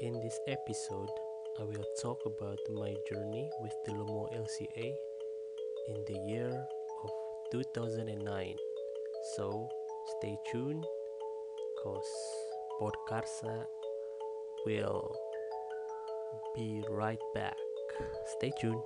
In this episode, I will talk about my journey with the Lomo LCA in the year of 2009. So, stay tuned cause Podkarsa will be right back. Stay tuned.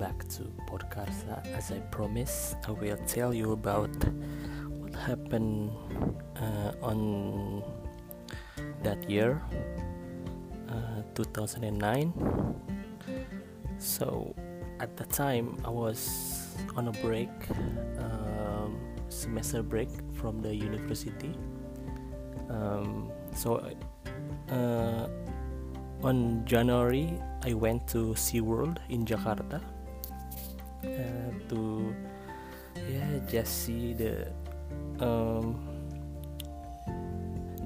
Back to Podkarsa. As I promised, I will tell you about what happened uh, on that year, uh, 2009. So, at the time, I was on a break, um, semester break from the university. Um, so, uh, on January, I went to SeaWorld in Jakarta uh, to yeah just see the um,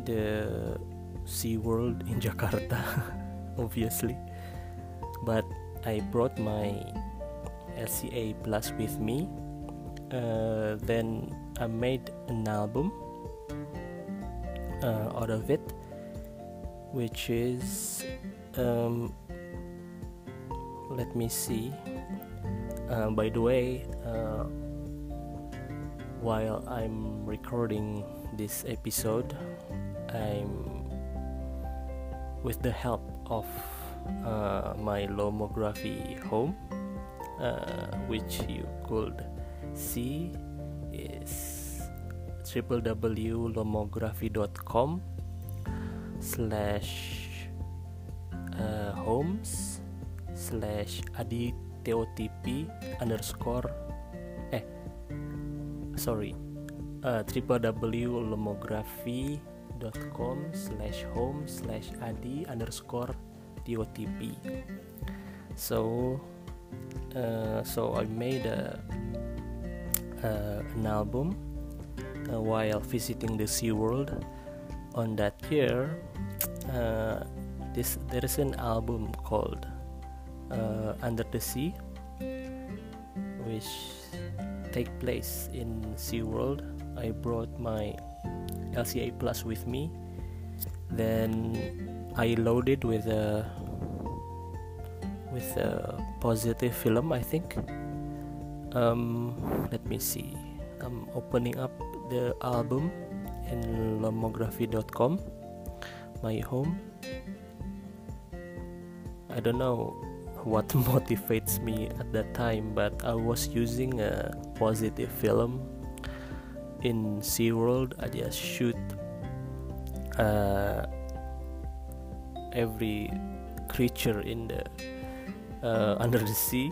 the SeaWorld in Jakarta obviously. But I brought my LCA Plus with me. Uh, then I made an album uh, out of it which is um, let me see uh, by the way uh, while i'm recording this episode i'm with the help of uh, my lomography home uh, which you could see is www.lomography.com slash uh, homes slash aditotp underscore eh sorry uh, www.lomography.com slash home slash adi underscore totp so uh, so I made a, uh, an album uh, while visiting the SeaWorld on that year uh, this there is an album called uh, Under the Sea, which take place in SeaWorld. I brought my LCA Plus with me. Then I loaded with a with a positive film. I think. Um, let me see. I'm opening up the album in lomography.com, my home. I don't know what motivates me at that time, but I was using a positive film in SeaWorld. I just shoot uh, every creature in the uh, under the sea.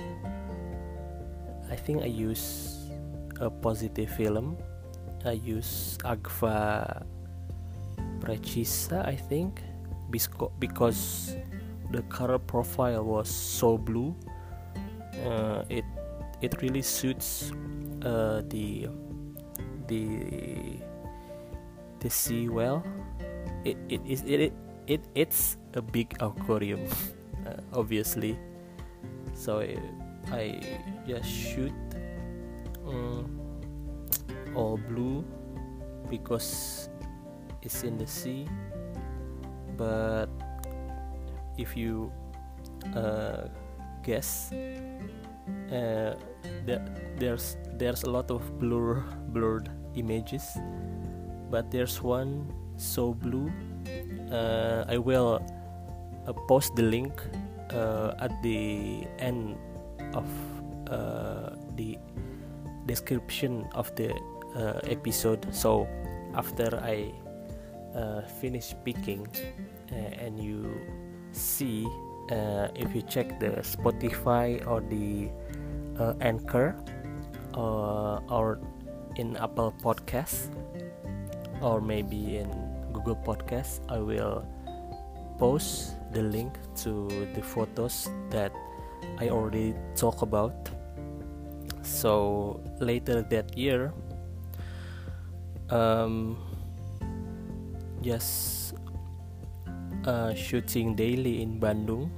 I think I use a positive film. I use Agfa Precisa, I think, because the color profile was so blue uh, it it really suits uh, the the the sea well. It it is it, it, it it's a big aquarium uh, obviously. So I, I just shoot um, all blue because it's in the sea but if you uh, guess uh, that there's there's a lot of blur blurred images but there's one so blue uh, I will uh, post the link uh, at the end of uh, the description of the episode. So after I finish speaking and you see uh, if you check the Spotify or the uh, Anchor uh, or in Apple Podcasts or maybe in Google Podcasts, I will post the link to the photos that I already talk about. So later that year, um, just uh, shooting daily in Bandung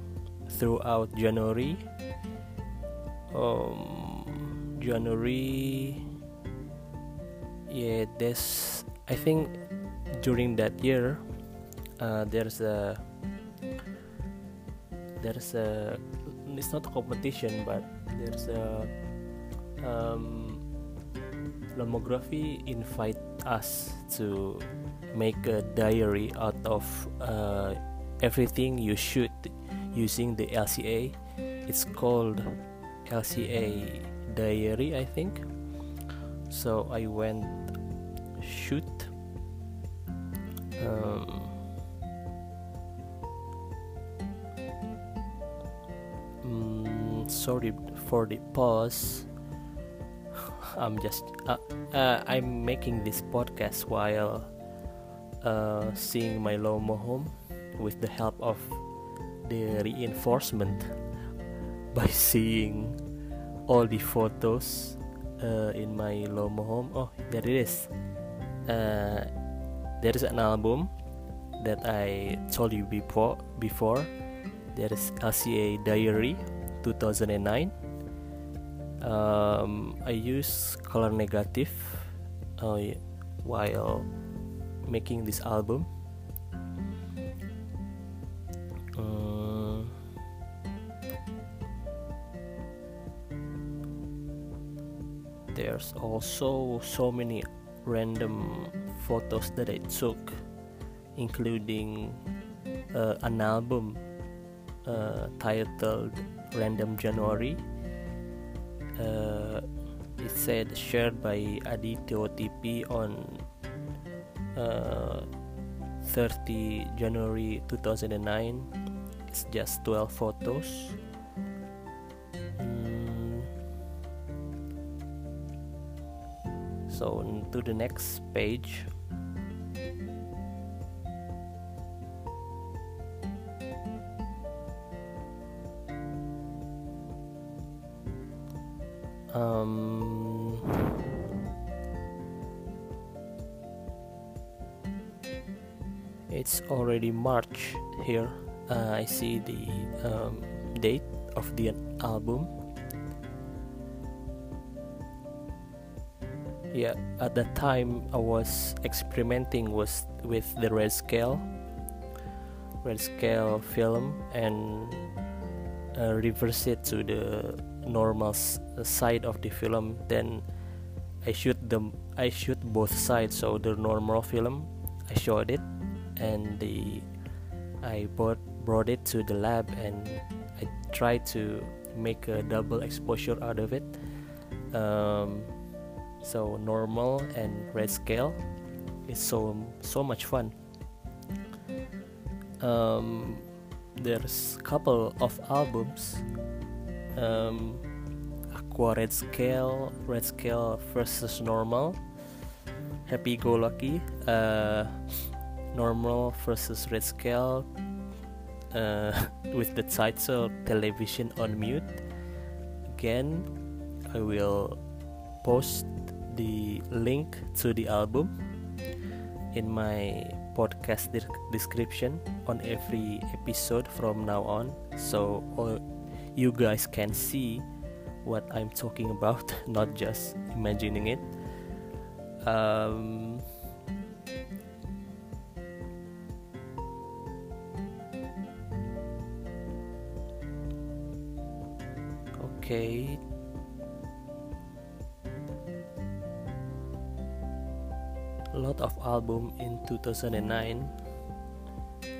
throughout January. Um, January yeah this I think during that year uh, there's a there's a it's not a competition but there's a um, Lomography invite us to make a diary out of uh, everything you shoot using the LCA. It's called LCA diary, I think. So I went shoot. Um, mm, sorry for the pause. I'm just uh, uh, I'm making this podcast while uh, seeing my Lomo home with the help of the reinforcement by seeing all the photos uh, in my Lomo home. Oh, there it is. Uh, there is an album that I told you before. Before there is LCA Diary 2009 um, I use color negative uh, while making this album? Uh, there's also so many random photos that I took including uh, an album uh, titled Random January. Uh, it said shared by Adityo TP on 30 January 2009 it's just 12 photos mm. so to the next page here uh, I see the um, date of the album. Yeah at that time I was experimenting was with the red scale red scale film and uh, reverse it to the normal side of the film. Then I shoot them I shoot both sides so the normal film I showed it and the I brought brought it to the lab and I tried to make a double exposure out of it. Um, so normal and red scale is so so much fun. Um, there's a couple of albums. Um, aqua red scale red scale versus normal. Happy go lucky uh, normal versus red scale uh, with the title television on mute again i will post the link to the album in my podcast de- description on every episode from now on so all you guys can see what I'm talking about, not just imagining it. Um, okay. A lot of album in 2009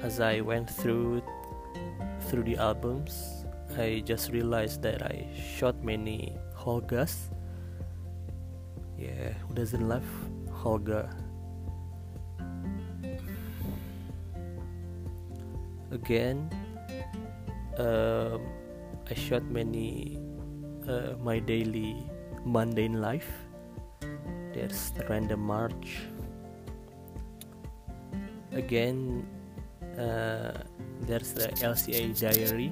as I went through through the albums I just realized that I shot many Holgas. Yeah, who doesn't love Holga? Again, um, I shot many uh, my daily mundane life. There's the random march. Again, uh, there's the LCA diary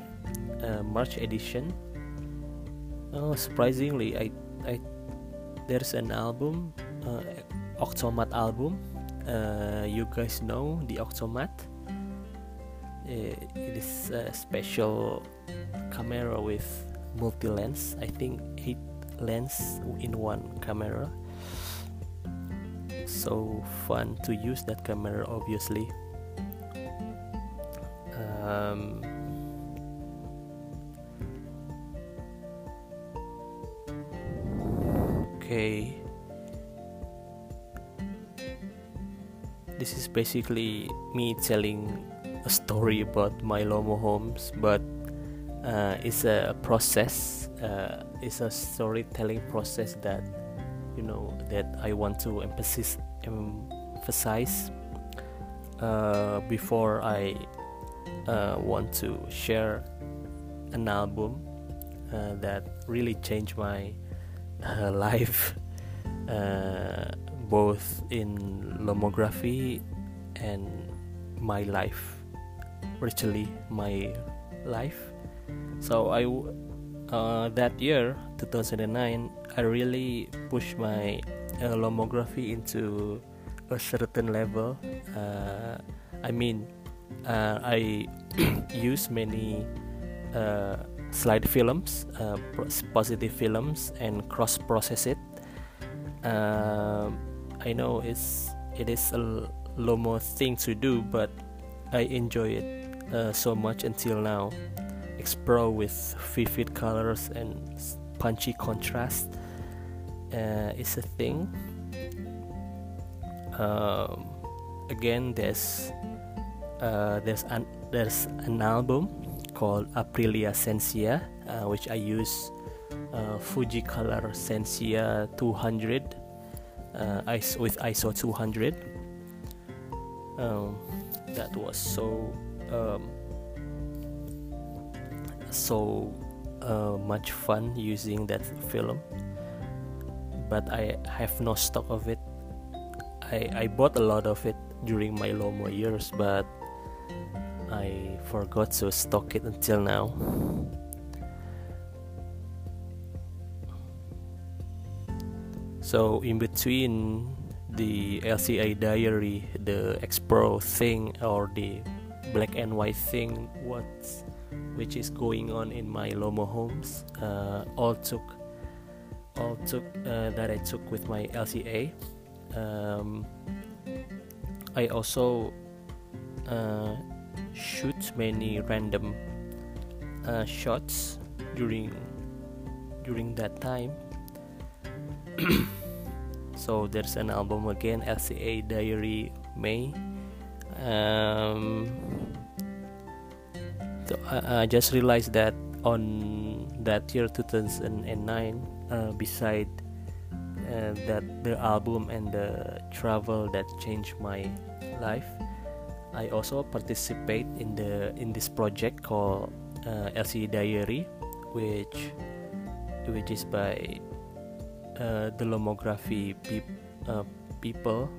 uh, March edition. Oh, surprisingly, I, I there's an album, uh, Oktomat album. Uh, you guys know the Oktomat. Uh, it is a special camera with multi lens. I think eight lens in one camera. So fun to use that camera, obviously. Um, okay. This is basically me telling a story about my Lomo homes, but uh, it's a process. Uh, it's a storytelling process that you know that I want to emphasize emphasize uh, before I uh, want to share an album uh, that really changed my uh, life, uh, both in lomography and my life, virtually my life. So I uh, that year 2009 I really pushed my uh, lomography into a certain level. Uh, I mean, uh, I use many uh, slide films, uh, positive films, and cross process it. I know it's it is a lomo thing to do, but I enjoy it so much until now. Explore with vivid colors and punchy contrast uh, is a thing. Um, again, there's uh, there's an there's an album called Aprilia Sensia, uh, which I use uh, Fuji Color Sensia 200 uh, ISO, with ISO 200. Um, that was so um, so uh, much fun using that film but I have no stock of it. I, I bought a lot of it during my Lomo years, but I forgot to stock it until now. So in between the LCA diary, the X Pro thing, or the black and white thing, what's which is going on in my Lomo homes, uh, all took all took uh, that I took with my LCA. Um, I also uh, shoot many random uh, shots during during that time. so there's an album again, LCA Diary May. Um, I, just realized that on that year 2009 uh, beside uh, that the album and the travel that changed my life i also participate in the in this project called uh, lc diary which which is by uh, the lomography peop, uh, people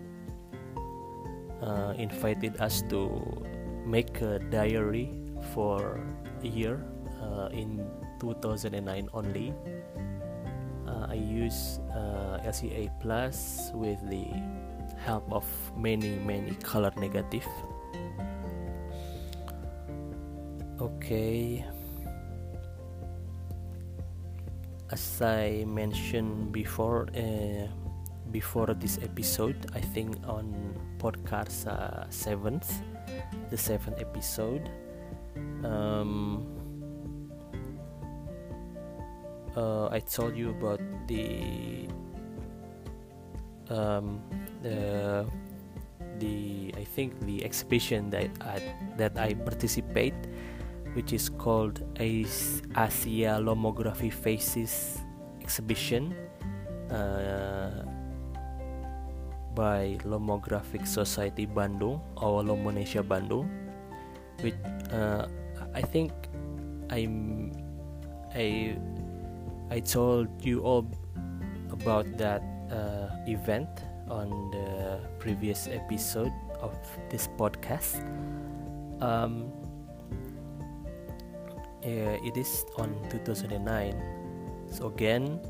uh, invited us to make a diary for a year uh, in 2009 only. Uh, I use uh, LCA plus with the help of many many color negative. Okay. As I mentioned before uh, before this episode I think on podcast uh, seventh the seventh episode um, uh, I told you about the um, the the I think the exhibition that I, that I participate, which is called Asia Lomography Faces exhibition uh, by Lomographic Society Bandung or Lomonesia Bandung, which uh, I think I'm I I told you all about that uh, event on the previous episode of this podcast. Um, it is on 2009. So again,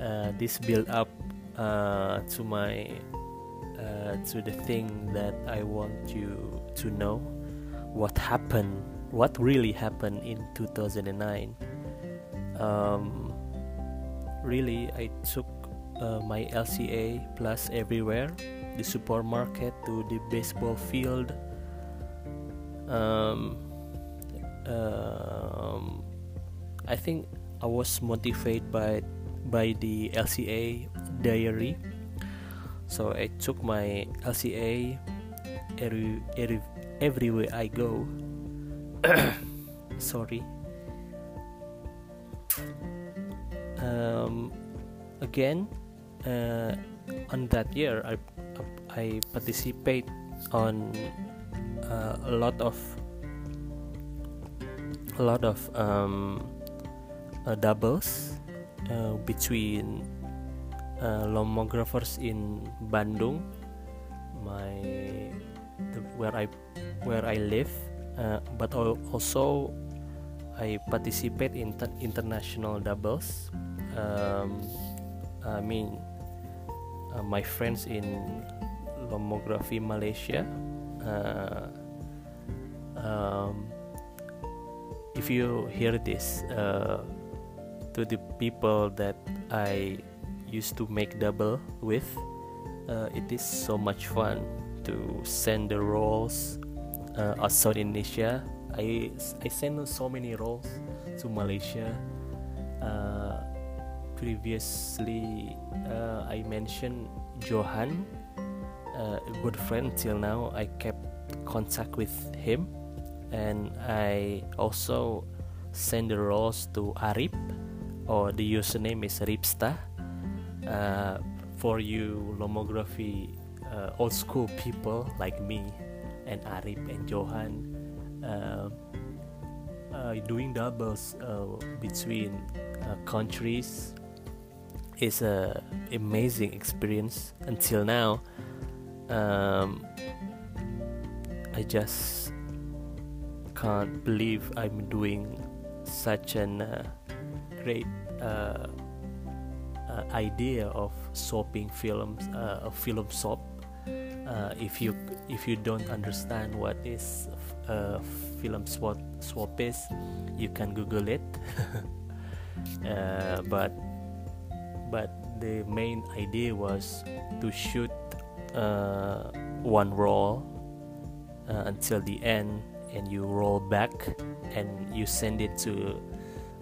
uh, this build up uh, to my uh, to the thing that I want you to know what happened, what really happened in 2009 um, really I took uh, my LCA plus everywhere the supermarket to the baseball field. Um, um, I think I was motivated by by the LCA diary. So I took my LCA every, every everywhere I go. Sorry. Um, again uh, on that year I I participate on uh, a lot of a lot of um, uh, doubles uh, between uh, in Bandung my the, where I where I live uh, but also I participate in international doubles. Um, I mean uh, my friends in Lomography Malaysia uh, um, if you hear this uh, to the people that I used to make double with uh, it is so much fun to send the rolls uh, outside Indonesia I, I send so many rolls to Malaysia uh, previously uh, I mentioned Johan, uh, a good friend till now. I kept contact with him, and I also send the roles to Arip, or the username is Ripsta. Uh, for you lomography uh, old school people like me and Arip and Johan. Uh, uh, doing doubles between countries is a amazing experience until now um, I just can't believe I'm doing such an uh, great uh, uh, idea of swapping films uh, a film swap uh, if you if you don't understand what is uh, film swap swap is you can google it. But but the main idea was to shoot uh, one roll uh, until the end and you roll back and you send it to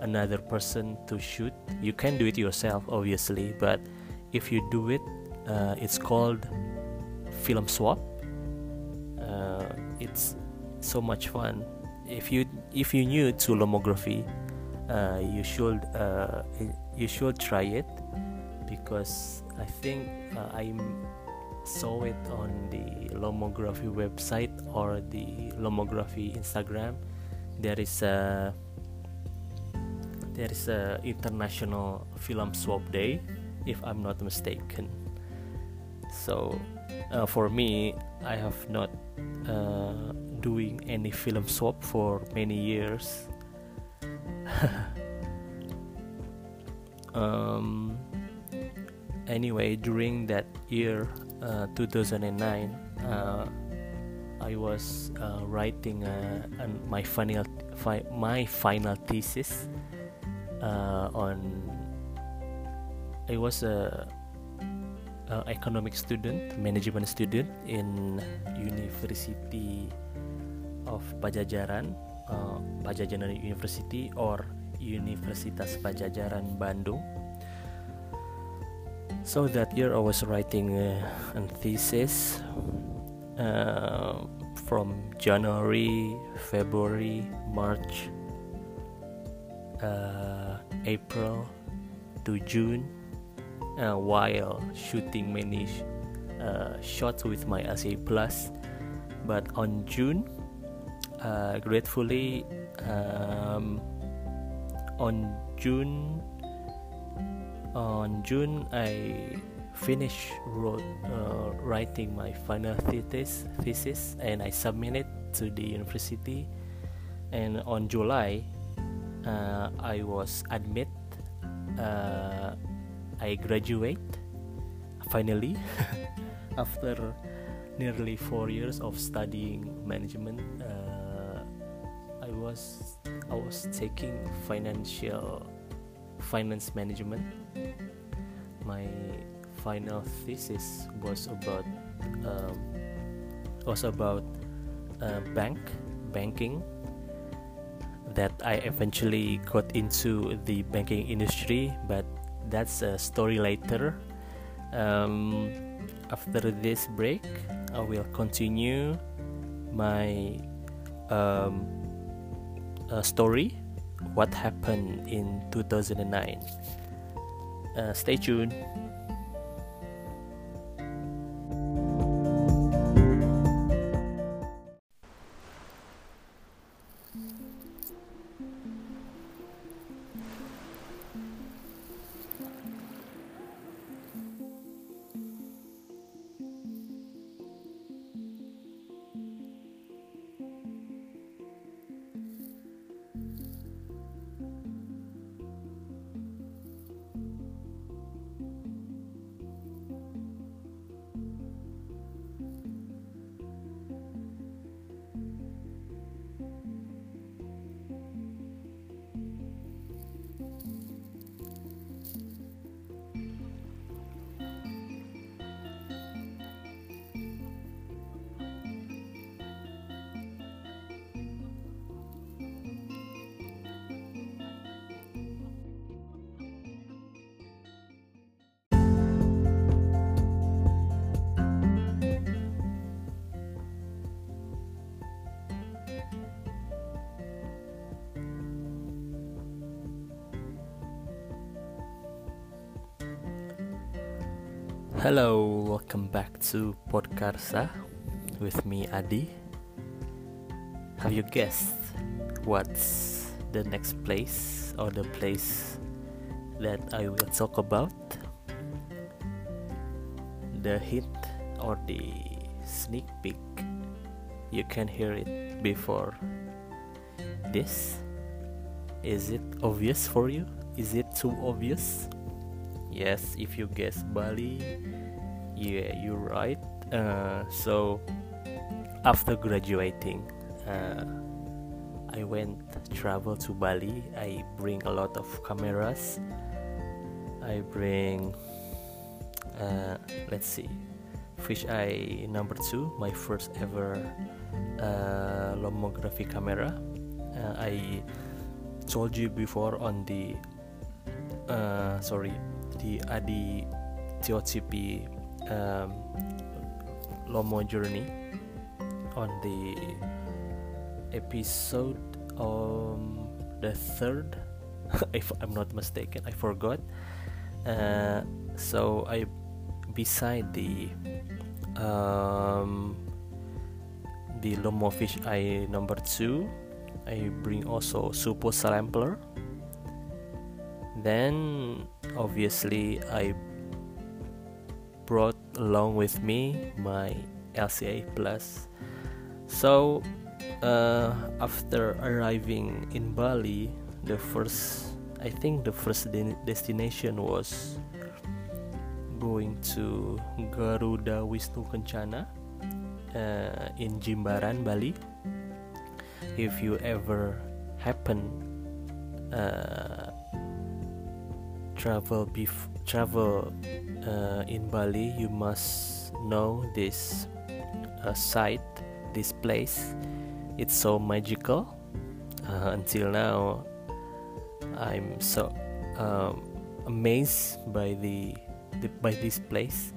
another person to shoot. You can do it yourself obviously but if you do it uh, it's called film swap uh, it's so much fun if you if you new to lomography uh, you should uh, you should try it because I think uh, I saw it on the Lomography website or the Lomography Instagram. There is a there is a international film swap day, if I'm not mistaken. So uh, for me, I have not uh, doing any film swap for many years. um, anyway during that year uh, 2009 uh, I was uh, writing uh, my final fi- my final thesis on it was a, a, economic student management student in University of Padjadjaran uh, Padjadjaran University or Universitas Padjadjaran Bandung. So that year I was writing uh, a thesis uh, from January, February, March, uh, April to June uh, while shooting many uh, shots with my LCA Plus. But on June, uh, gratefully, um, on June on June I finished wrote, uh, writing my final thesis, thesis and I submitted to the university and on July uh, I was admit uh, I graduate finally after nearly four years of studying management uh, I was I was taking financial finance management. My final thesis was about um, was about uh, bank banking that I eventually got into the banking industry, but that's a story later. Um, after this break, I will continue my um, uh, story what happened in 2009. Uh, stay tuned. Hello, welcome back to Podkarsa ah, with me Adi. Have you guessed what's the next place or the place that I will talk about? The hint or the sneak peek. You can hear it before this. Is it obvious for you? Is it too obvious? Yes if you guess bali yeah you're right. Uh, so after graduating uh, i went travel to bali. I bring a lot of cameras. I bring uh, let's see fish eye number two my first ever uh, lomography camera. Uh, i told you before on the uh, sorry the Adi Teotipi um, Lomo journey on the episode um the third. If I'm not mistaken I forgot. Uh, so I beside the um, the Lomo fish eye number two I bring also Supersampler then obviously I brought along with me my LCA Plus. So uh, after arriving in Bali, the first I think the first de- destination was going to Garuda Wisnu Kencana uh, in Jimbaran, Bali. If you ever happen uh, travel bef- travel uh, in Bali, you must know this uh, site, this place. It's so magical. Uh, until now, I'm so um, amazed by the, the, by this place.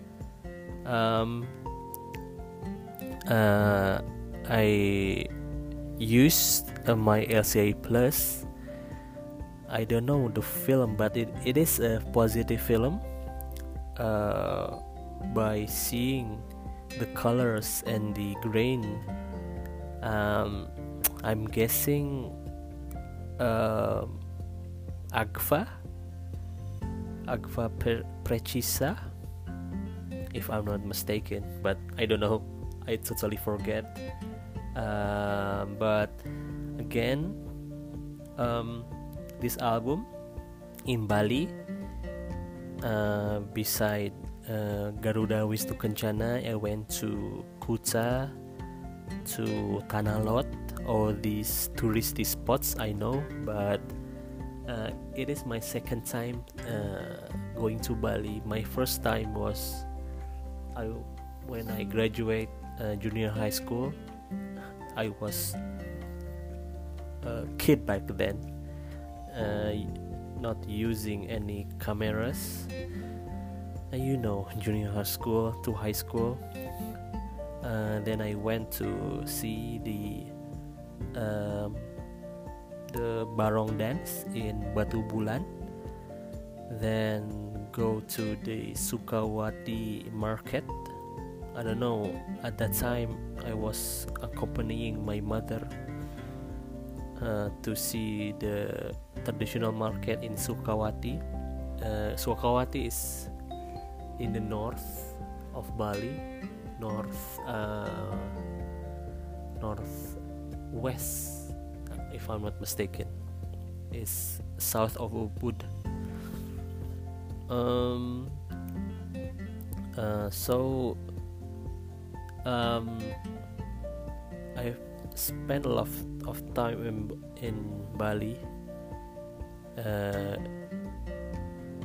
Um, uh, I used uh, my LCA Plus I don't know the film, but it, it is a positive film. Uh, by seeing the colors and the grain, um, I'm guessing uh, Agfa, Agfa Precisa, if I'm not mistaken. But I don't know. I totally forget. Uh, but again, um, this album in Bali uh, beside uh, Garuda Wisnu Kencana I went to Kuta to Tanah Lot all these touristy spots I know but uh, it is my second time uh, going to Bali. My first time was I when I graduate uh, junior high school. I was a kid back then, uh, not using any cameras. You know, junior high school to high school. Uh, then I went to see the um, the barong dance in Batu Bulan. Then go to the Sukawati market. I don't know. At that time, I was accompanying my mother uh, to see the traditional market in Sukawati. Uh, Sukawati is in the north of Bali, north uh, north west, if I'm not mistaken, is south of Ubud. Um, uh, so um, I spent a lot of, time in, in Bali. Uh,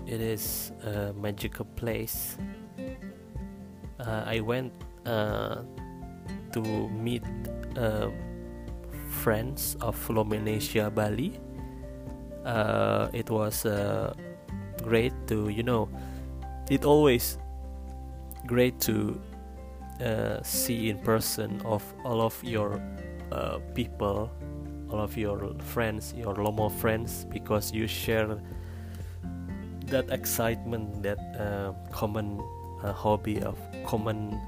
it is a magical place. Uh, I went uh, to meet uh, friends of Lomonesia Bali. Uh, it was uh, great to you know. It always great to see in person of all of your uh, people, all of your friends, your Lomo friends, because you share that excitement, that uh, common uh, hobby of common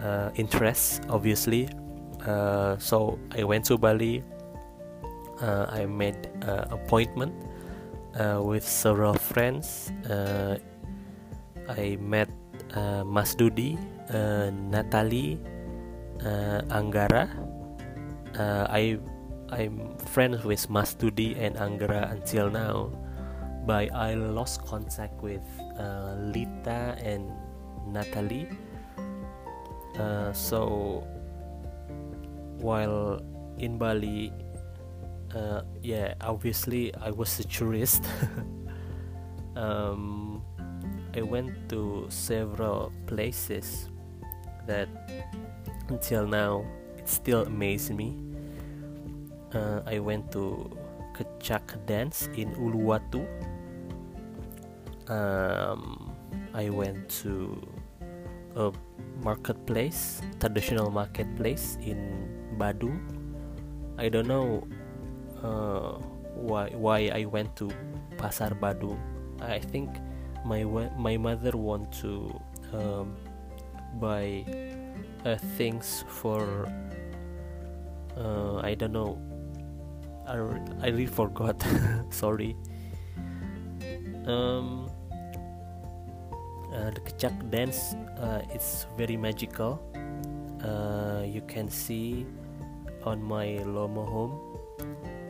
uh, interests, obviously. Uh, so I went to Bali. I made appointment with several friends. I met Mas Dudi uh, Natalie uh, Anggara. Uh, I I'm friends with Mastudi and Anggara until now, but I lost contact with uh, Lita and Natalie. Uh, so while in Bali, uh, yeah, obviously I was a tourist. um, I went to several places that until now it still amazes me. Uh, I went to Kecak dance in Uluwatu. Um, I went to a marketplace, traditional marketplace in Badung. I don't know uh, why why I went to Pasar Badung. I think my my mother want to um, buy uh, things for uh, I don't know I, I really forgot. Sorry. Um, uh, the Kecak dance uh, is very magical. Uh, you can see on my Lomo home.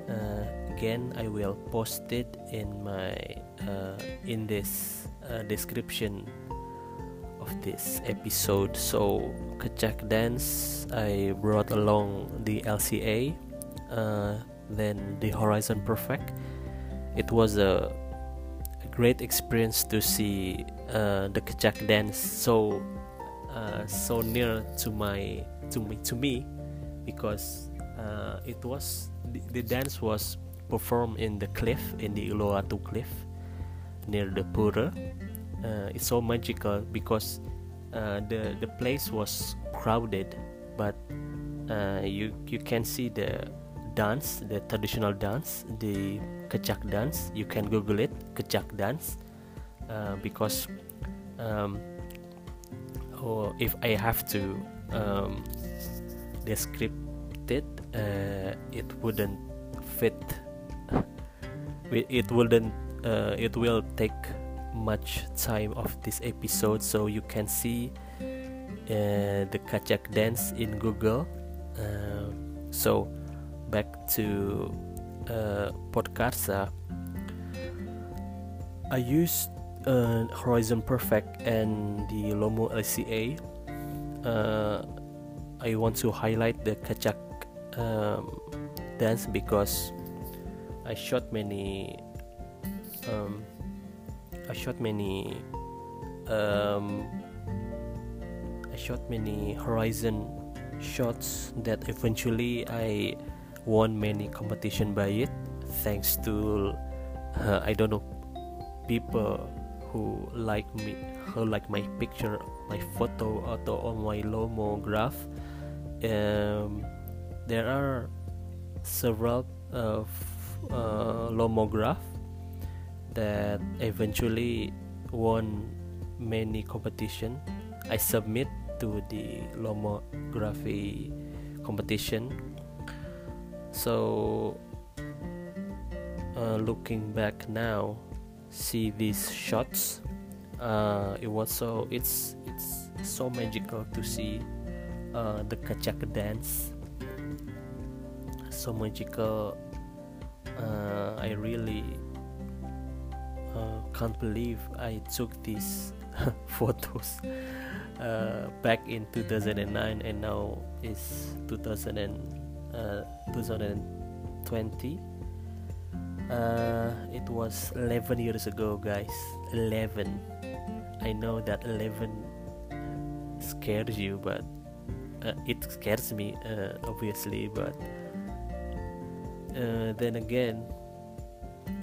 Uh, again I will post it in my in this description of this episode. So, Kecak Dance, I brought along the LCA, then the Horizon Perfect. It was a, great experience to see uh, the Kecak Dance so uh, so near to my to me to me because uh, it was the, the dance was performed in the cliff in the Uluwatu cliff near the Pura uh, it's so magical because uh, the the place was crowded, but uh, you you can see the dance, the traditional dance, the kecak dance. You can Google it, kecak dance, uh, because um, or if I have to um, describe it, uh, it wouldn't fit. It wouldn't. Uh, it will take much time of this episode so you can see uh, the kecak dance in google uh, so back to uh, podcast i used uh, horizon perfect and the lomo lca uh, i want to highlight the kecak um, dance because i shot many I shot many um, I shot many horizon shots that eventually I won many competition by it thanks to uh, I don't know people who like me who like my picture my photo atau on my lomograph. Um, there are several uh, uh, lomograph that eventually won many competition. I submit to the lomography competition so uh, looking back now see these shots uh, it was so it's it's so magical to see uh, the kecak dance. So magical uh, I really uh, can't believe I took these photos uh, back in 2009 and now is 2000 and, uh, 2020 uh, it was 11 years ago guys. 11 I know that 11 scares you but uh, it scares me uh, obviously but uh, then again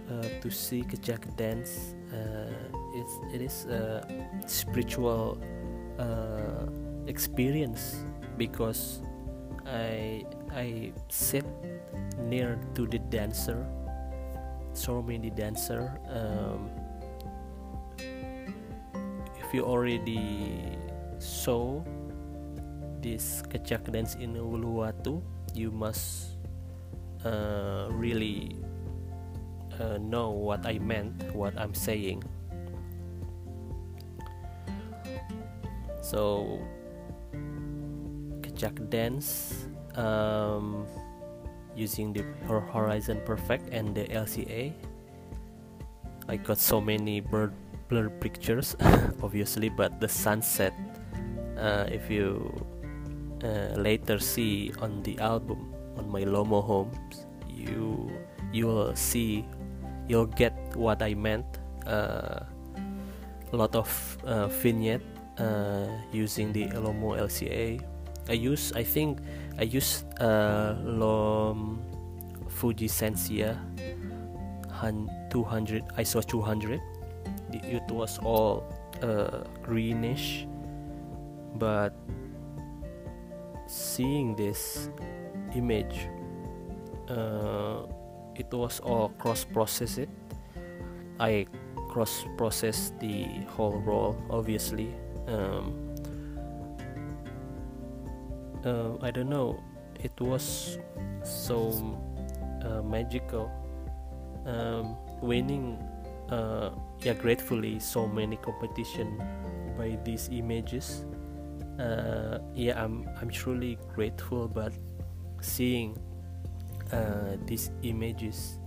uh, to see kecak dance it's, it is a spiritual experience because I I sit near to the dancer so many dancer um, if you already saw this kecak dance in Uluwatu you must uh, really uh, know what I meant what I'm saying. So kecak dance um, using the horizon perfect and the LCA I got so many blur pictures obviously but the sunset uh, if you uh, later see on the album on my Lomo homes you you will see you'll get what I meant uh, a lot of uh, vignette uh, using the Lomo LCA I use I think I use uh, Lom Fuji Sensia 200 ISO 200 it was all uh, greenish. But seeing this image uh, it was all cross processed I cross processed the whole roll obviously. Um, uh, I don't know. It was so uh, magical. Um, winning uh, yeah gratefully so many competition by these images. Uh, yeah I'm I'm truly grateful but seeing uh, these images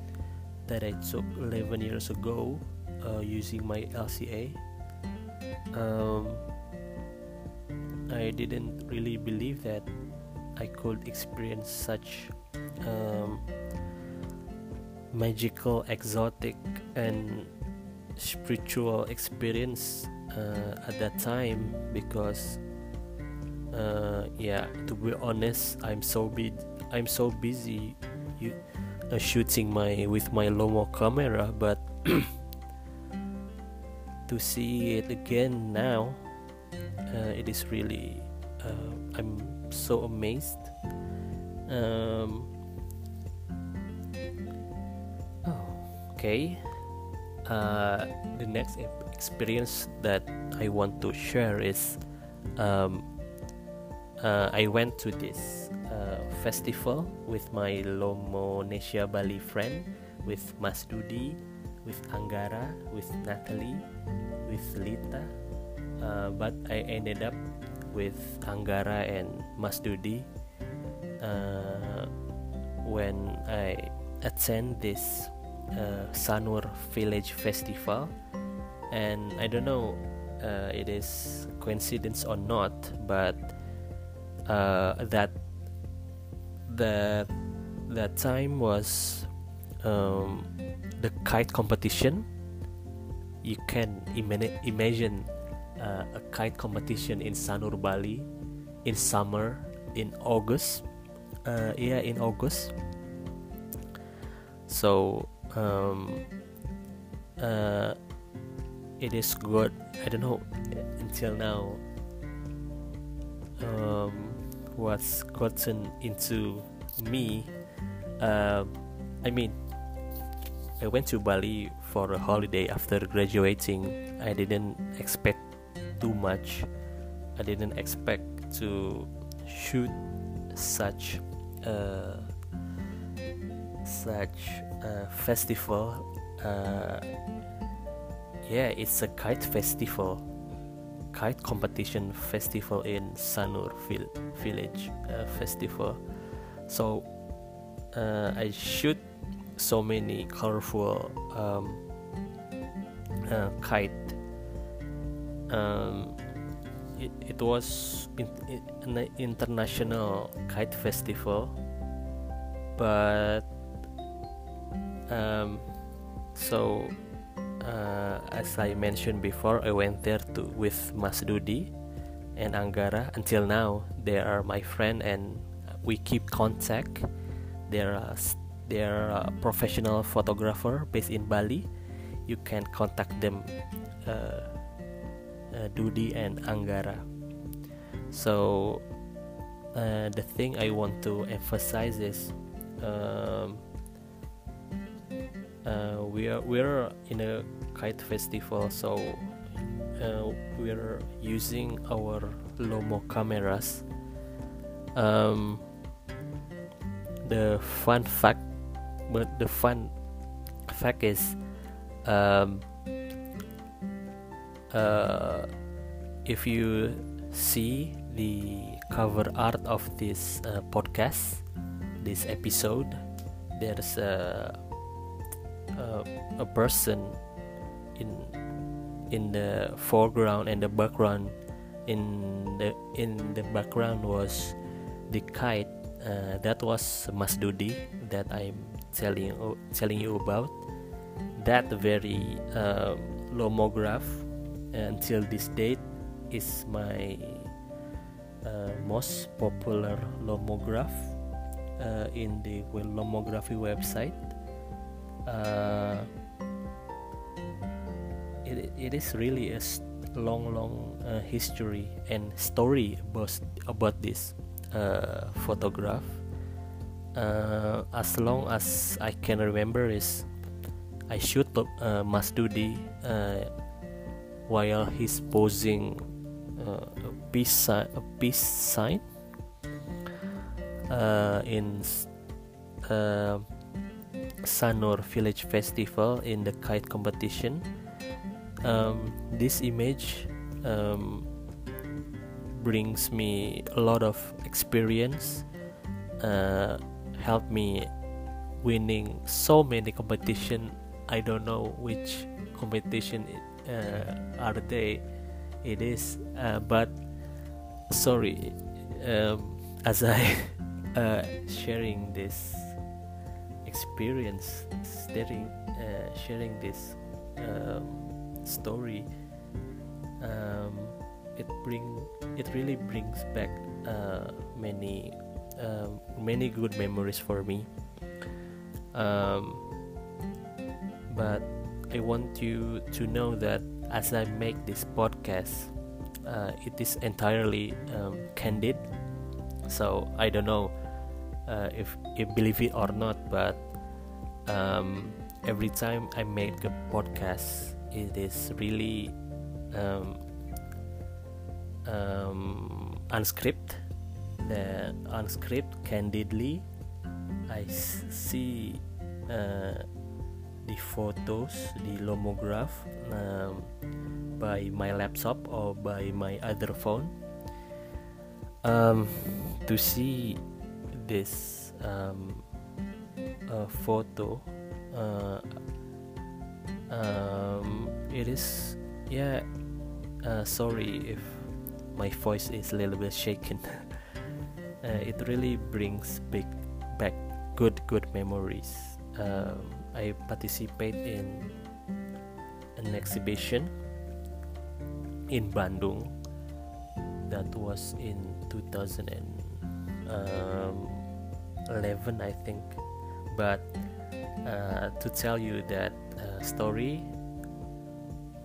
that I took 11 years ago uh, using my LCA um, I didn't really believe that I could experience such um, magical, exotic, and spiritual experience uh, at that time because uh, yeah to be honest i'm so big i'm so busy you, uh, shooting my with my lomo camera but to see it again now uh, it is really uh, I'm so amazed. Um, oh, okay. Uh, the next experience that I want to share is um, uh, I went to this uh, festival with my Lomonesia Bali friend, with Mas Dudi, with Anggara, with Natalie, with Lita, uh, but I ended up with Anggara and Mas Dudi uh, when I attend this uh, Sanur Village Festival, and I don't know uh, it is coincidence or not, but uh, that that that time was um, the kite competition. You can imagine uh, a kite competition in Sanur Bali in summer in August. Uh, yeah in August. So um, uh, it is good. I don't know until now um, what's gotten into me uh, I mean I went to Bali for a holiday after graduating. I didn't expect too much. I didn't expect to shoot such a such a festival. Uh, yeah it's a kite festival kite competition festival in Sanur village uh, festival. So uh, I shoot so many colorful um, uh, kite um, it, it was an international kite festival but um, so uh, as I mentioned before I went there to with Mas Dudi and Anggara. Until now they are my friend and we keep contact. They're a, they're a professional photographer based in Bali. You can contact them uh, uh, Dudi and Anggara. So uh, the thing I want to emphasize is um, uh, we are we're in a kite festival, so uh, we're using our Lomo cameras. Um, the fun fact, but the fun fact is. Um, uh, if you see the cover art of this uh, podcast this episode there's a, a, a person in in the foreground and the background in the in the background was the kite uh, that was Mas Dudi that I'm telling telling you about. That very uh, lomograph until this date is my uh, most popular lomograph uh, in the lomography website. Uh, it, it is really a long long uh, history and story about, about this uh, photograph. Uh, as long as I can remember is I shoot uh, Mas Dudi while he's posing uh, a peace sign, a peace sign uh, in uh, Sanur Village Festival in the kite competition. Um, this image um, brings me a lot of experience, uh, helped me winning so many competition. I don't know which competition are they? It is uh, but sorry um, as i uh, sharing this experience sharing uh, sharing this um, story um, it bring it really brings back uh, many um, many good memories for me. Um, but I want you to know that as I make this podcast, uh, it is entirely um, candid. So I don't know uh, if you believe it or not, but um, every time I make a podcast, it is really um, um, unscripted. The unscripted, candidly, I see. Uh, the photos the lomograph um, by my laptop or by my other phone. Um, to see this um, uh, photo uh, um, it is yeah uh, sorry if my voice is a little bit shaken. Uh, it really brings big back good good memories. Um, I participate in an exhibition in Bandung that was in 2011 I think. But uh, to tell you that uh, story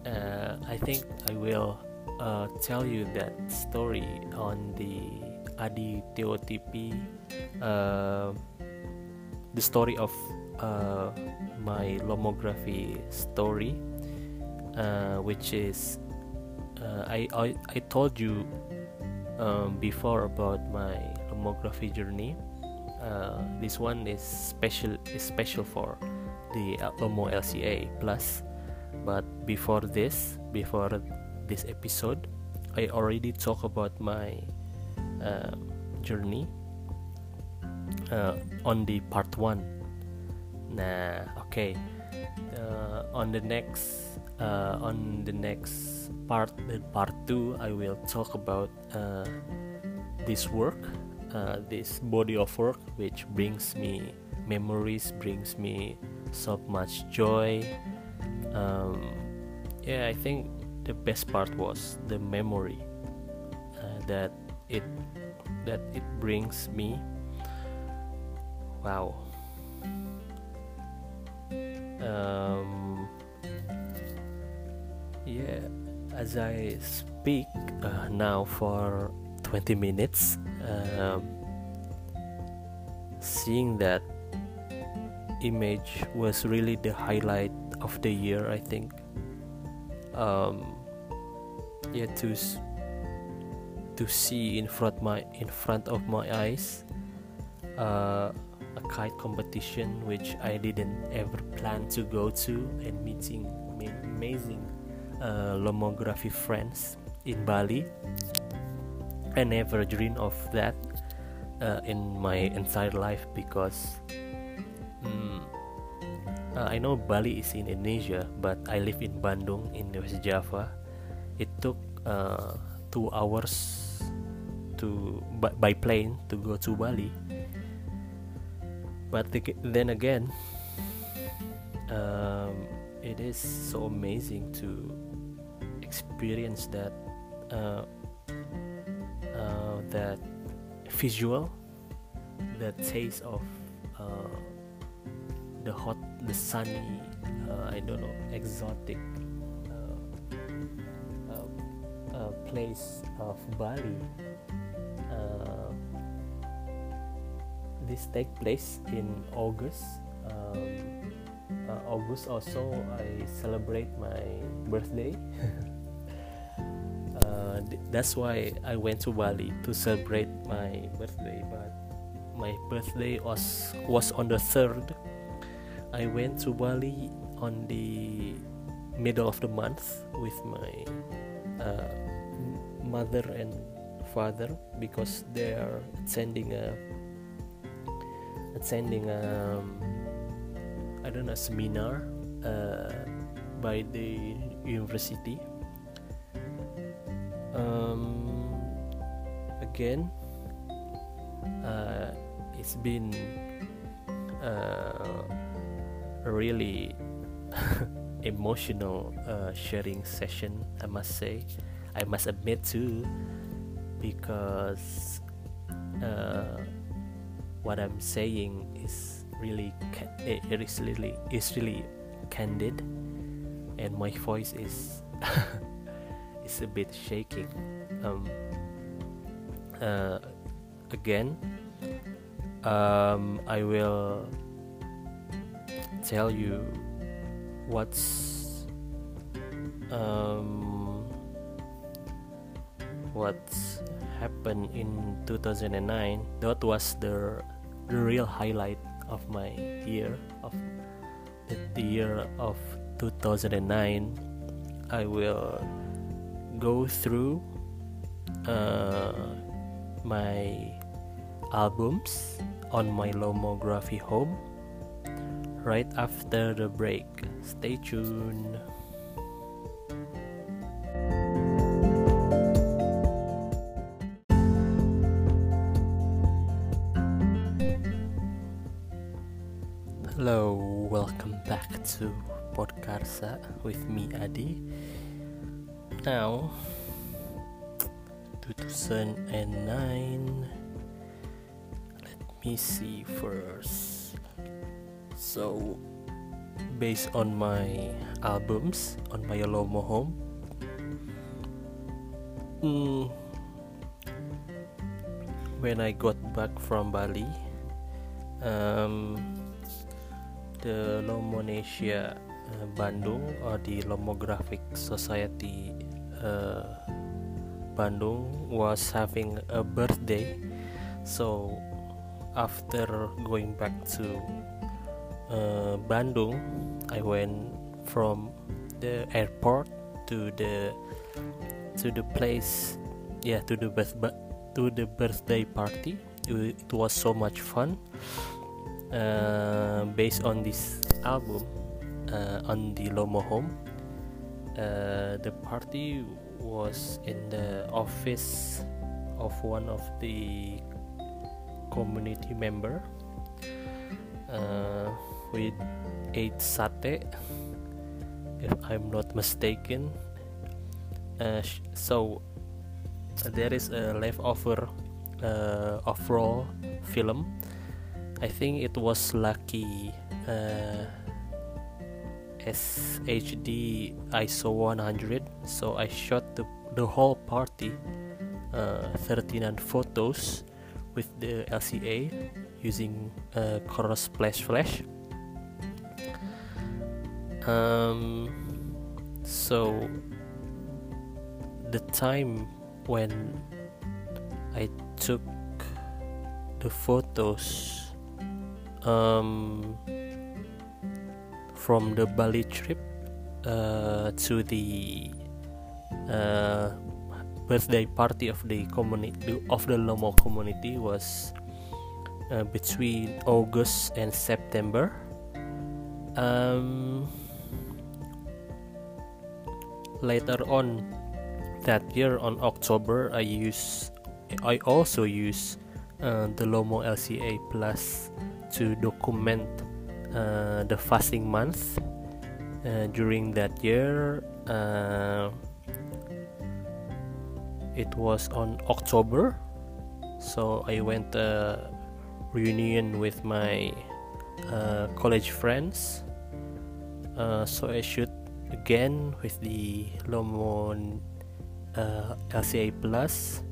uh, I think I will uh, tell you that story on the Adi TOTP uh, the story of uh, my lomography story which is I, I, I told you um, before about my lomography journey. Uh, this one is special is special for the Lomo LCA plus. But before this before this episode I already talk about my uh, journey uh, on the part one nah okay. Uh, on the next uh, on the next part the part two I will talk about uh, this work uh, this body of work which brings me memories brings me so much joy. Um, yeah i think the best part was the memory uh, that it that it brings me. Wow um, yeah as i speak uh, now for 20 minutes um, seeing that image was really the highlight of the year i think. Um, yeah to to see in front my in front of my eyes uh, a kite competition which i didn't ever plan to go to and meeting amazing uh, lomography friends in bali I never dreamed of that uh, in my entire life because um, uh, I know Bali is in Indonesia, but I live in Bandung in West Java. It took uh, two hours to by, by plane to go to Bali. But the, then again, um, it is so amazing to experience that uh, that visual, the taste of uh, the hot, the sunny, uh, I don't know, exotic uh, uh, uh place of Bali. This take place in August. Um, August also I celebrate my birthday. that's why I went to Bali to celebrate my birthday. But my birthday was was on the third. I went to Bali on the middle of the month with my uh, mother and father because they are attending a attending um, I don't know seminar uh, by the university. Um, again uh, it's been uh, a really emotional uh, sharing session i must say. I must admit too because uh, what i'm saying is really it is really is really candid and my voice is is a bit shaking. Um, uh, again, um, I will tell you what's um, what's happened in 2009. That was the the real highlight of my year of the, year of 2009. I will go through uh, my albums on my Lomography home right after the break. Stay tuned. To Podkarsa with me Adi. Now, 2009. Let me see first. So, based on my albums on my Lomo home. Mm, when I got back from Bali, um, the Lomonesia uh, Bandung or the Lomographic Society uh, Bandung was having a birthday. So after going back to uh, Bandung, I went from the airport to the to the place, yeah, to the birth to the birthday party. It was so much fun. Uh, based on this album uh, on the Lomo home, uh, the party was in the office of one of the community member uh, with ate sate if I'm not mistaken. Uh, so there is a leftover uh, of raw film I think it was lucky uh, SHD ISO 100 so I shot the, the whole party uh, 39 photos with the LCA using uh, Splash Flash. Um, so the time when I took the photos um, from the Bali trip uh, to the uh, birthday party of the community of the Lomo community was uh, between August and September. Um, later on that year on October, I use I also use uh, the Lomo LCA Plus to document uh, the fasting month uh, during that year. Uh, it was on October. So I went a reunion with my uh, college friends. Uh, so I shoot again with the Lomon uh, LCA Plus.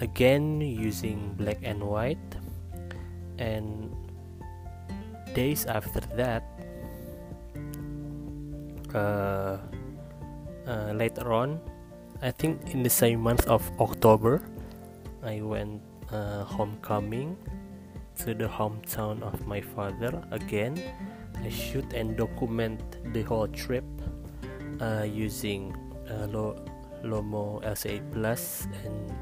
Again using black and white. And days after that uh, uh, later on i think in the same month of october i went uh, homecoming to the hometown of my father again. I shoot and document the whole trip uh, using uh, Lo- lomo lca plus and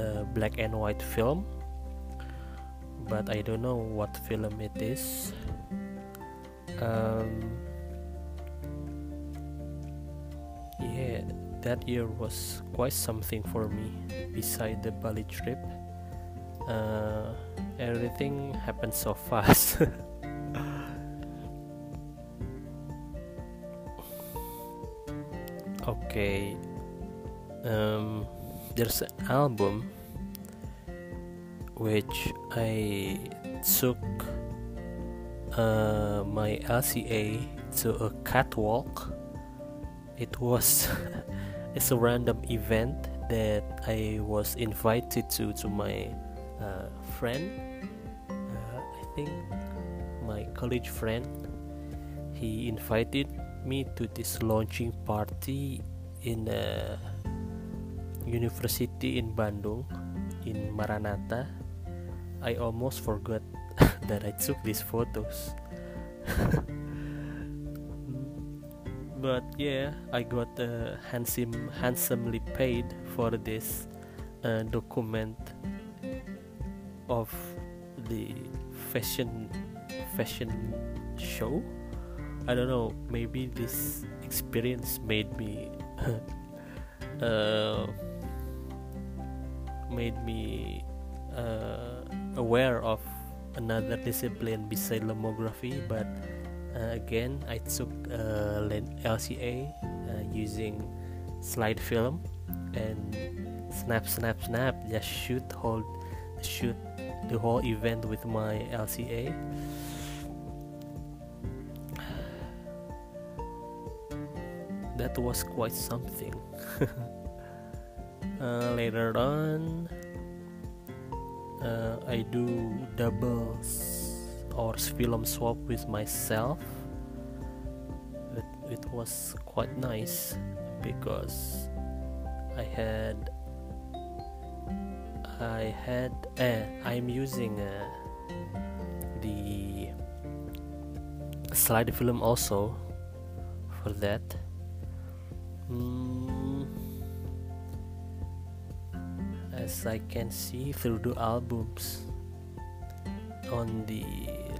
uh, black and white film but I don't know what film it is. Um, yeah, that year was quite something for me. Beside the Bali trip, uh, everything happened so fast. okay, um, there's an album which I took uh, my LCA to a catwalk. It was it's a random event that I was invited to to my uh, friend. Uh, I think my college friend. He invited me to this launching party in a university in Bandung in Maranatha I almost forgot that I took these photos. but yeah, I got uh, handsome, handsomely paid for this uh, document of the fashion fashion show. I don't know. Maybe this experience made me uh, made me uh, aware of another discipline beside lomography but uh, again I took uh, LCA uh, using slide film and snap snap snap just shoot hold shoot the whole event with my LCA that was quite something. Uh, later on uh, I do doubles or film swap with myself. It, it was quite nice because I had I had uh, I'm using uh, the slide film also for that. Mm, as I can see through the albums on the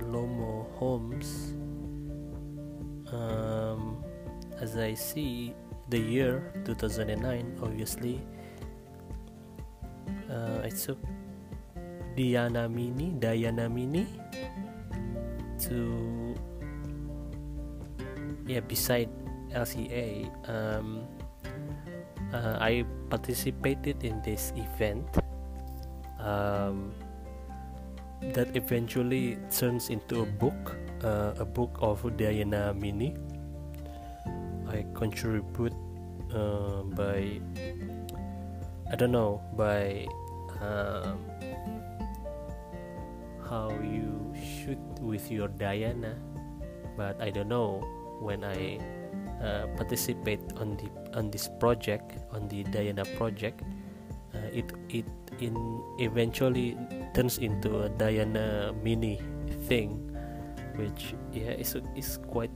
Lomo homes um, as I see the year 2009 obviously uh, I took Diana Mini Diana Mini to yeah beside LCA um, uh, I participated in this event. Um, that eventually turns into a book uh, a book of Diana Mini I contribute uh, by I don't know by um, how you shoot with your Diana but I don't know when I uh, participate on the on this project on the Diana project uh, it it in eventually turns into a Diana mini thing which yeah is is quite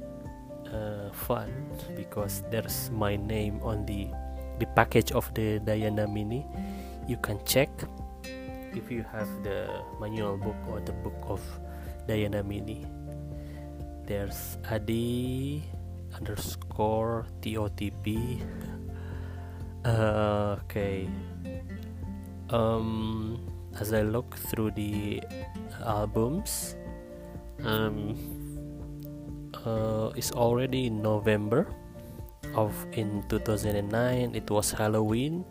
uh, fun because there's my name on the the package of the Diana mini. You can check if you have the manual book or the book of Diana mini. There's Adi underscore TOTP uh, okay. Um as I look through the albums um uh, it's already November of in 2009 it was Halloween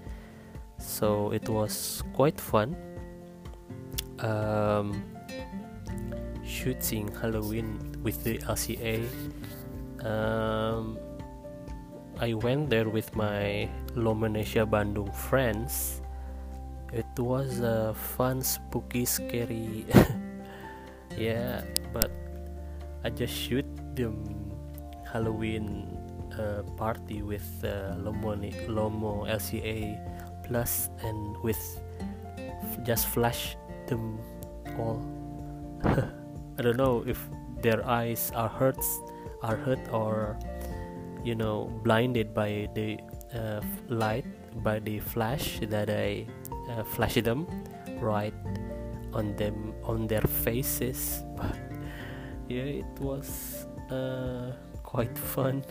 so it was quite fun. Um, shooting Halloween with the LCA um, I went there with my Lomonesia Bandung friends. It was a fun spooky scary yeah but I just shoot the Halloween uh, party with uh, Lomo Lomo LCA plus and with just flash them all. I don't know if their eyes are hurt are hurt or you know blinded by the uh, light by the flash that I uh, flash them right on them on their faces. But yeah it was uh, quite fun.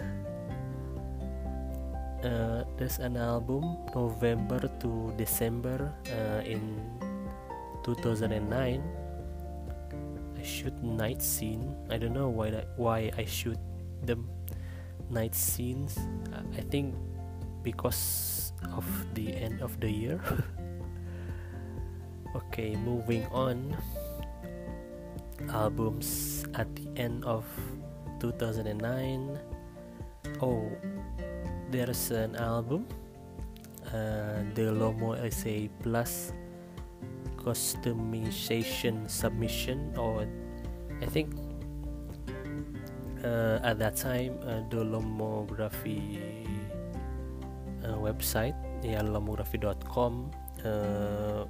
Uh, there's an album November to December uh, in 2009 I shoot night scene. I don't know why that, why I shoot the night scenes. I think because of the end of the year. Okay moving on. Albums at the end of 2009 oh there's an album uh, the Lomo LCA Plus customization submission or I think uh, at that time uh, the Lomography uh, website yeah lomography.com uh,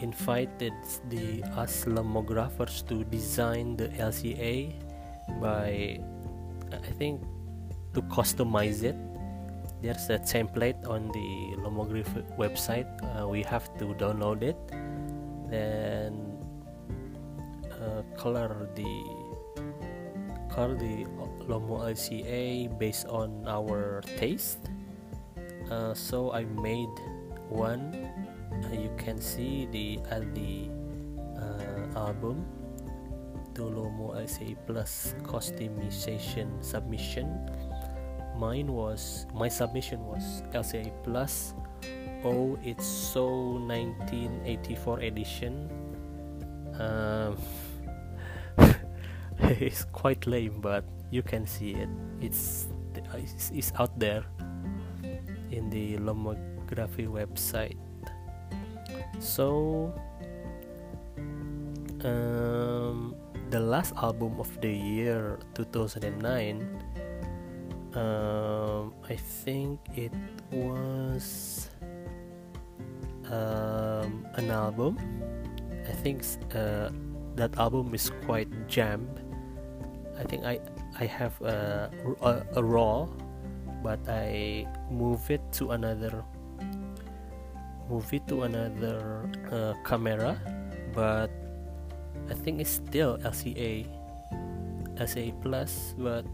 invited the us lomographers to design the LCA by I think to customize it there's a template on the lomography website. Uh, we have to download it. Then uh, color the color the Lomo LCA based on our taste. Uh, so I made one. Uh, you can see the at the uh, album. To Lomo LCA Plus customization submission. Mine was my submission was LCA Plus. Oh, it's so 1984 edition. Um, it's quite lame, but you can see it. It's it's, out there in the Lomography website. So um, the last album of the year 2009 um, I think it was um, an album. I think uh, that album is quite jammed. I think I I have a, a, a raw but I move it to another move it to another uh, camera. But I think it's still LCA LCA plus but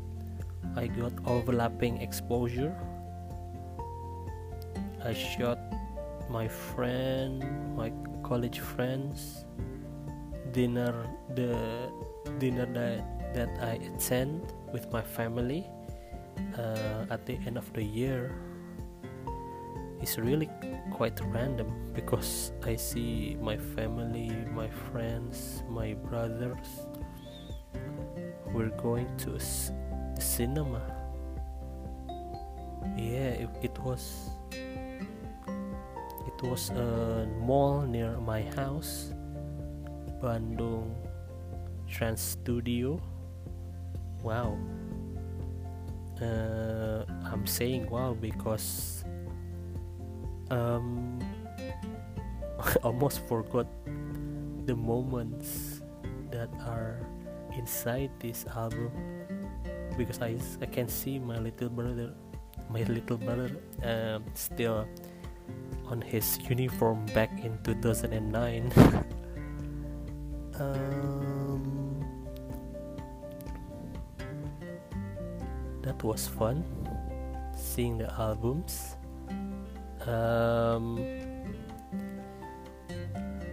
I got overlapping exposure I shot my friend my college friends dinner the dinner that that I attend with my family uh, at the end of the year is really quite random because I see my family, my friends, my brothers. We're going to cinema. Yeah, it, it was. It was a mall near my house, Bandung Trans Studio. Wow. Uh, I'm saying wow because um, I almost forgot the moments that are inside this album because I, I can see my little brother my little brother um, still on his uniform back in 2009 um, that was fun seeing the albums. Um,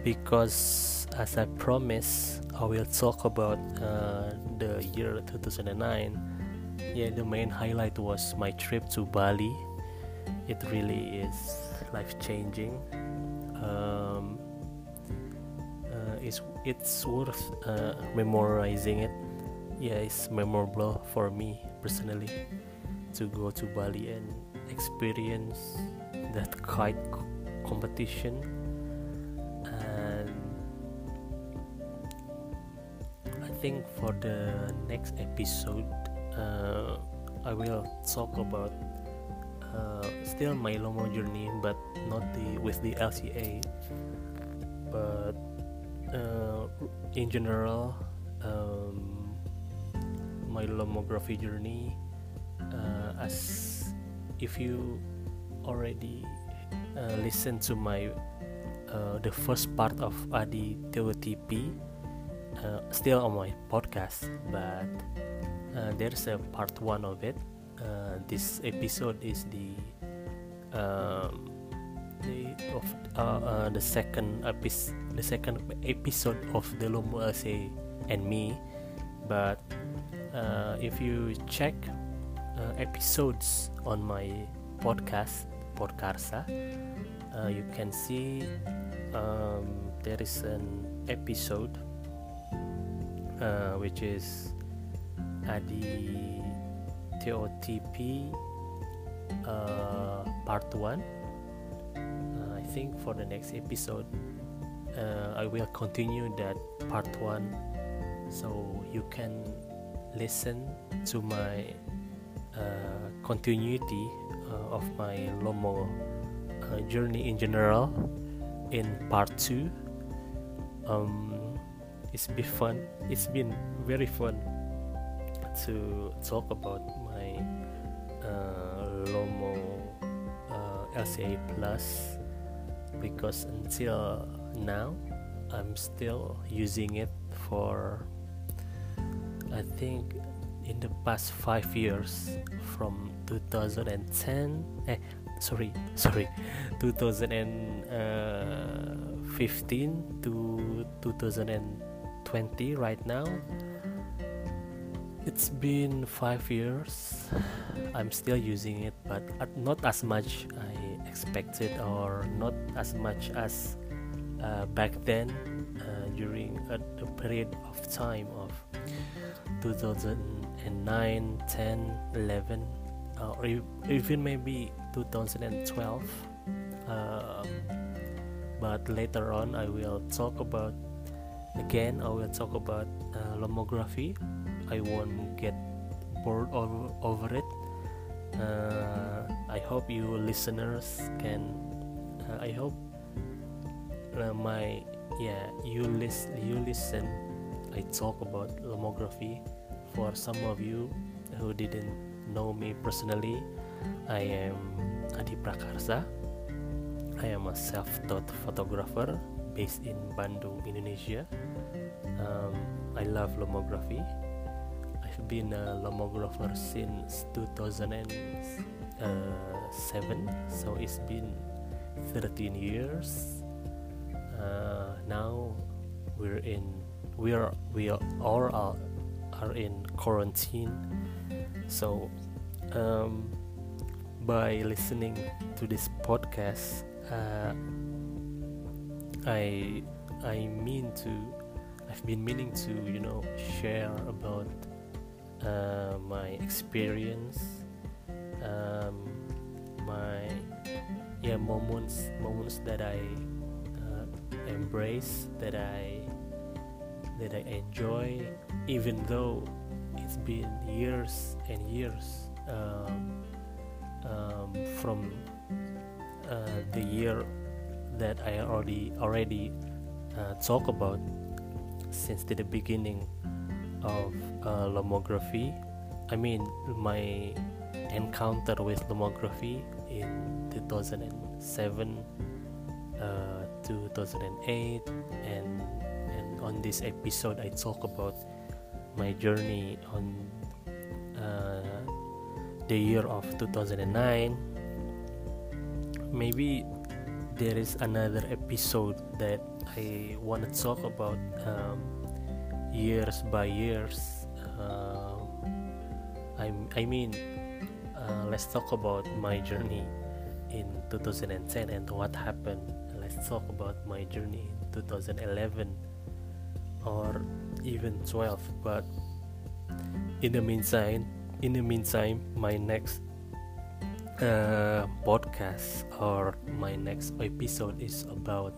because as I promised I will talk about uh, the year 2009 yeah the main highlight was my trip to Bali. It really is life changing um, uh, it's, it's worth uh, memorizing it. Yeah it's memorable for me personally to go to Bali and experience that kite competition. And I think for the next episode uh, I will talk about uh, still my Lomo journey but not the with the LCA but uh, in general um, my lomography journey uh, as if you already uh, listened to my uh, the first part of Adi TOTP still on my podcast but uh, there's a part one of it. Uh, this episode is the um, the of uh, uh, the second episode the second episode of the Lomo LC and me. But uh, if you check uh, episodes on my podcast Podkarsa uh, you can see um, there is an episode which is Adi TOTP uh, part 1 uh, I think for the next episode uh, I will continue that part 1 so you can listen to my uh, continuity uh, of my Lomo uh, journey in general in part 2 um, it's been fun. It's been very fun to talk about my uh, Lomo uh, LCA Plus because until now I'm still using it for I think in the past five years from 2010 eh sorry sorry 2015 to 2020 right now it's been five years. I'm still using it but not as much i expected or not as much as uh, back then uh, during a, a, period of time of 2009 10 11 uh, or even maybe 2012 um, but later on i will talk about again i will talk about uh, lomography I won't get bored over, over it. Uh, I hope you listeners can. Uh, I hope uh, my yeah you listen you listen. I talk about lomography. For some of you who didn't know me personally, I am Adi Prakarsa. I am a self-taught photographer based in Bandung, Indonesia. Um, I love lomography been a lomographer since 2007 so it's been 13 years. Uh, now we're in we are we are all are, are in quarantine. So um, by listening to this podcast uh, I I mean to I've been meaning to you know share about uh, my experience um, my yeah moments moments that I uh, embrace that I that I enjoy even though it's been years and years um, um, from uh, the year that I already already uh, talk about since the beginning of uh, lomography. I mean my encounter with lomography in 2007 uh, 2008 and and on this episode i talk about my journey on uh, the year of 2009 maybe there is another episode that i want to talk about um, years by years uh, I, I mean uh, let's talk about my journey in 2010 and what happened. Let's talk about my journey in 2011 or even 12 but in the meantime in the meantime my next uh, podcast or my next episode is about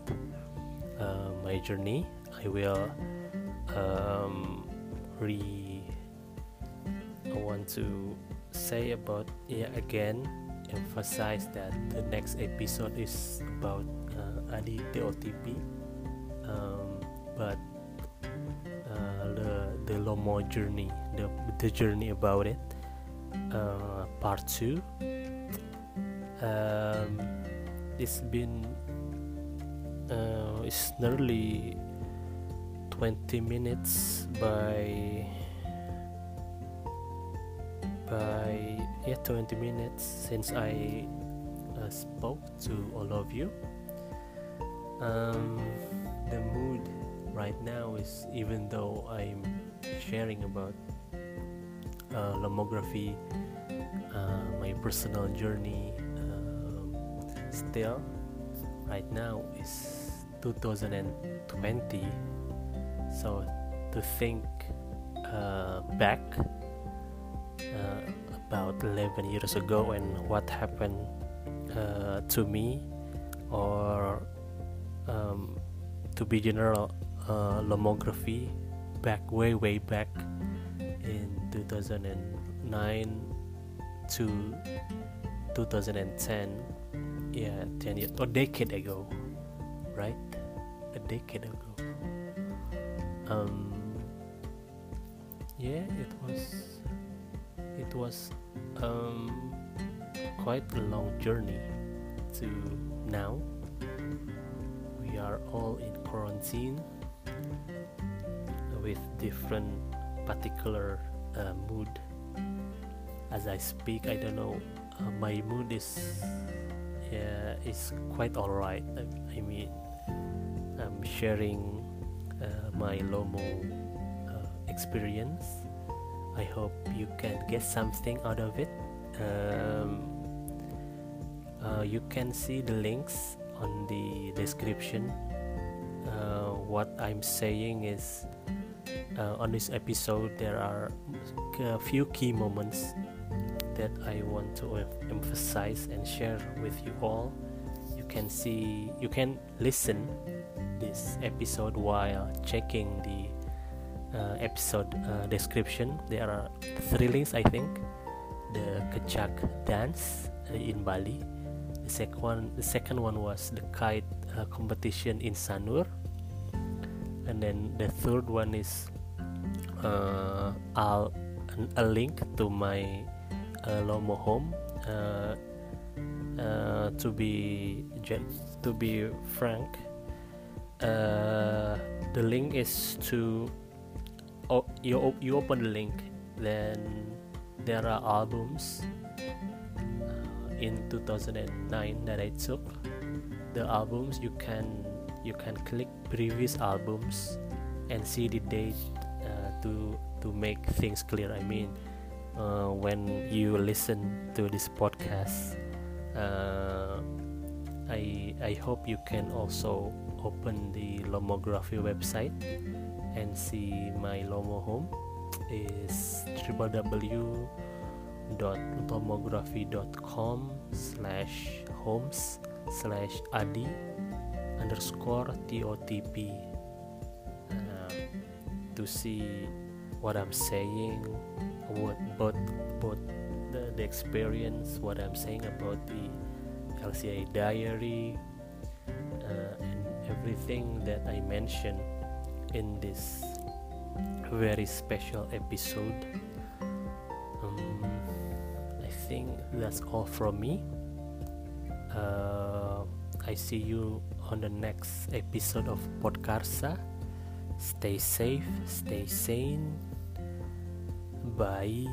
uh, my journey. I will um, re I want to say about yeah again emphasize that the next episode is about uh, Adi TOTP um, but uh, the the Lomo journey the the journey about it uh, part two. Um, it's been uh, it's nearly 20 minutes by yeah 20 minutes since I uh, spoke to all of you. Um, the mood right now is even though I'm sharing about uh, lomography uh, my personal journey um, still right now is 2020 so to think uh, back uh, about 11 years ago and what happened uh, to me or um, to be general uh, lomography back way way back in 2009 to 2010 yeah 10 years or decade ago right? A decade ago. Um, yeah it was it was um, quite a long journey to now. We are all in quarantine with different particular uh, mood. As i speak i don't know uh, my mood is yeah is quite alright. I, I mean i'm sharing uh, my Lomo uh, experience. I hope you can get something out of it. Um, uh, you can see the links on the description. Uh, what I'm saying is uh, on this episode, there are a few key moments that I want to emphasize and share with you all. You can see, you can listen this episode while checking the uh, episode uh, description. There are three links, I think. The Kecak dance in Bali. The second one, the second one was the kite uh, competition in Sanur, and then the third one is uh, I'll a link to my uh, Lomo home. Uh, uh, to be to be frank, uh, the link is to you you open the link, then there are albums uh, in 2009 that I took. The albums you can you can click previous albums and see the date to to make things clear i mean uh, when you listen to this podcast uh, i i hope you can also open the lomography website and see my lomo home is www.lomography.com slash homes slash adi underscore totp to see what I'm saying, what both both the, the experience, what I'm saying about the LCA diary, uh, and everything that I mentioned in this very special episode. Um, I think that's all from me. Uh, I see you on the next episode of Podcarsa. Stay safe, stay sane. Bye.